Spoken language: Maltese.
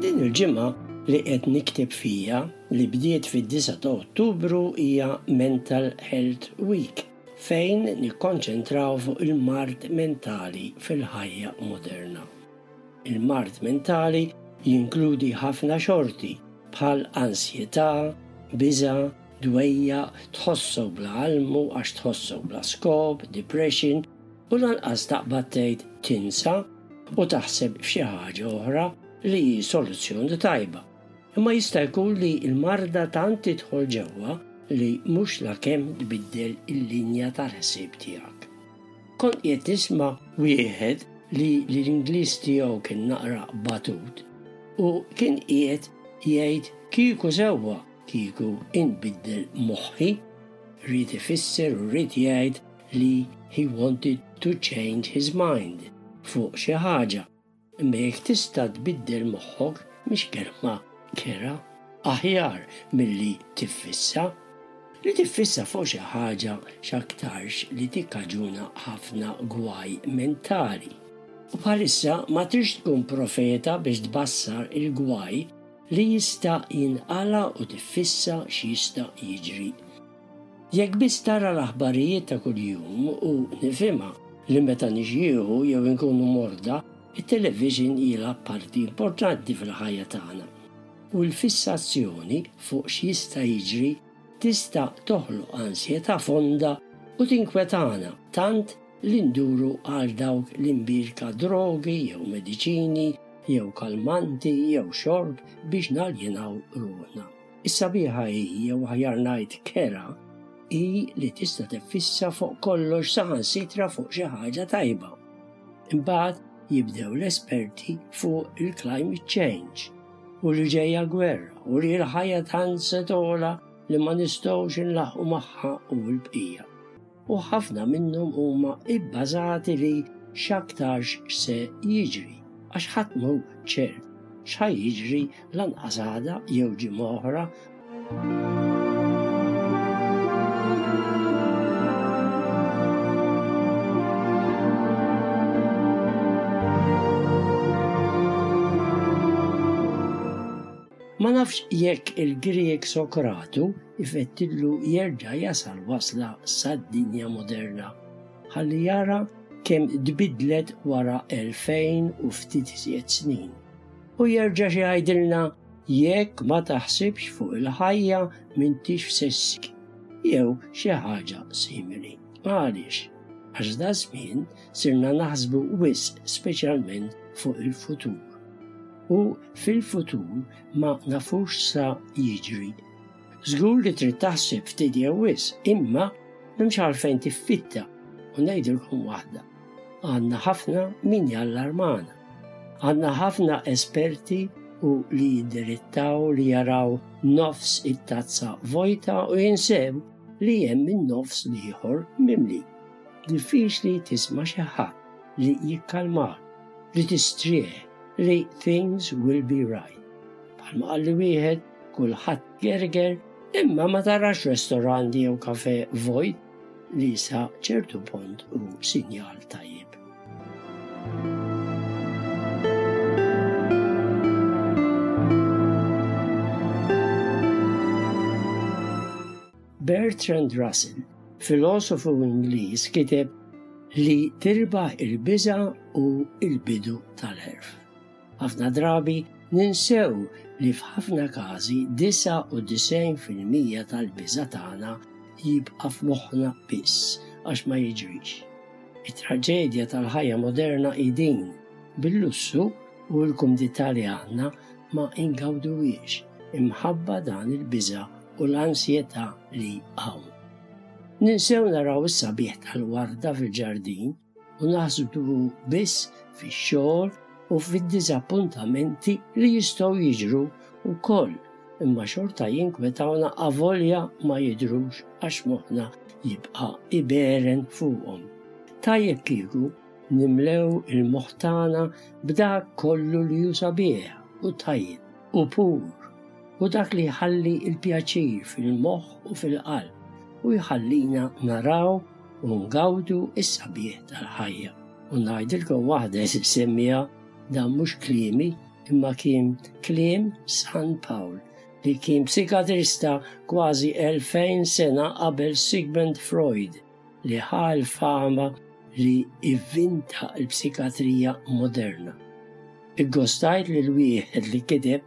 Din il-ġimgħa li qed nikteb fiha li bdiet fid-disa' ta' Ottubru hija Mental Health Week fejn nikkonċentraw fuq il-mard mentali fil-ħajja moderna. Il-mard mentali jinkludi ħafna xorti bħal ansjetà, biża', dwejjaq, tħossok bla għalmu għax tħossok bla skop, depression, u lanqas taqbad tgħid tinsa u taħseb f'xi ħaġa oħra li hi soluzzjoni tajba. Imma jista' jkun li l-marda tant tidħol ġewwa li mhux lakemm tbiddel il-linja tal-ħsieb tiegħek. Kont qiegħed nisma' wieħed li l-Ingliż tiegħu kien naqra batut u kien qiegħed jgħid kieku sewwa kieku inbiddel moħħi, ried ifisser u ried jgħid li he wanted to change his mind fuq xi ħaġa. Imma jekk tista' tbiddel moħħok mhix kelma kerha, aħjar milli tiffissa. Li tiffissa fuq xi ħaġa x'aktarx li tikkaġuna ħafna gwaj mentali. U bħalissa ma tridx tkun profeta biex tbassar il-gwaj li jista' jinqala' u tiffissa x'jista' jiġri. Jekk biss tara l-aħbarijiet ta' kuljum u nifhimha li meta nixjieħu jew inkunu morda, it-television jilgħab parti importanti fil-ħajja tagħna. U l-fissazzjoni fuq x'jista' jiġri tista' toħloq ansjetà fonda u tinkwetana tant li nduru għal dawk l-imbierka drogi jew mediċini jew kalmanti jew xorb biex naljenaw ruħna. Is-sabiħa hi, jew aħjar ngħid kerha, hi li tista' tiffissa fuq kollox saħansitra fuq xi ħaġa tajba. Imbagħad jibdew l-esperti fuq il-climate change u li ġejja gwerra u li l-ħajja tant se tola li ma nistgħux inlaħqu magħha u l-bqija. u ħafna minnhom huma bbażati li x'aktarx x'se jiġri għax ħadd m'huwa ċert x'ħa jiġri lanqas għada jew ġimgħa oħra. Ma nafx jekk il-Grieg Sokratu jfettillu jerġa' jasal wasla sad-dinja moderna ħalli jara kemm tbiddlet wara elfejn u ftit iżjed snin, u jerġax igħidilna jekk ma taħsibx fuq il-ħajja m'intix f'sessik jew xi ħaġa simili. Għaliex? Għax daż-żmien sirna naħsbu wisq speċjalment fuq il-futur. U fil-futur ma nafux sa jiġri. Żgur li trid taħseb ftit jew wisq, imma m'hemmx għalfejn tiffitta u ngħidilkom waħda. Għandna ħafna min jallarmana. Għandna ħafna esperti u li jindirittaw li jaraw nofs it-tazza vojta u jinsew li hemm min nofs liħor mimli. Diffiċli tisma' xi ħadd li jikkalmak, li tistrieħ, li things will be right. Bħalma qalli wieħed, kulħadd gerger imma ma tarax restorant jew kafe vojt li sa ċertu punt u sinjal tajjeb. Bertrand Russell, filosofu Ingliż, kiteb li tirbaħ il-biża u il-bidu tal-ħerf. Ħafna drabi ninsew li f'ħafna każi 99% tal-biża tagħna jibqa' f'moħħna biss għax ma jiġrix. It-traġedja tal-ħajja moderna idin bil-lussu u l-kumdità li għandna ma ingawduwiex imħabba dan il-biża u l-ansjetà li hawn. Ninsew naraw is-sabiħ tal-warda fil-ġardin u naħsbu biss fix-xogħol u fid-diżappuntamenti li jistgħu jiġru wkoll imma xorta jinkwetawna avolja ma jidrux għax moħħna jibqa' iberen fuqhom. Tajjeb kieku nimlew il-moħħ tagħna b'dak kollu li hu sabiħ u tajjeb u pur Hu dak li jħalli l-pjaċir fil-moħħ u fil-qalb u jħallina naraw u ngawdu s-sabiħ tal-ħajja. U ngħidilkom waħda jisib semmija dan mhux kliemi imma kien kliem San Pawl li kien psikatrista kważi 2000 sena qabel Sigmund Freud li ħal fama li ivvinta l-psikatrija moderna. Iggostajt li l-wieħed li kiteb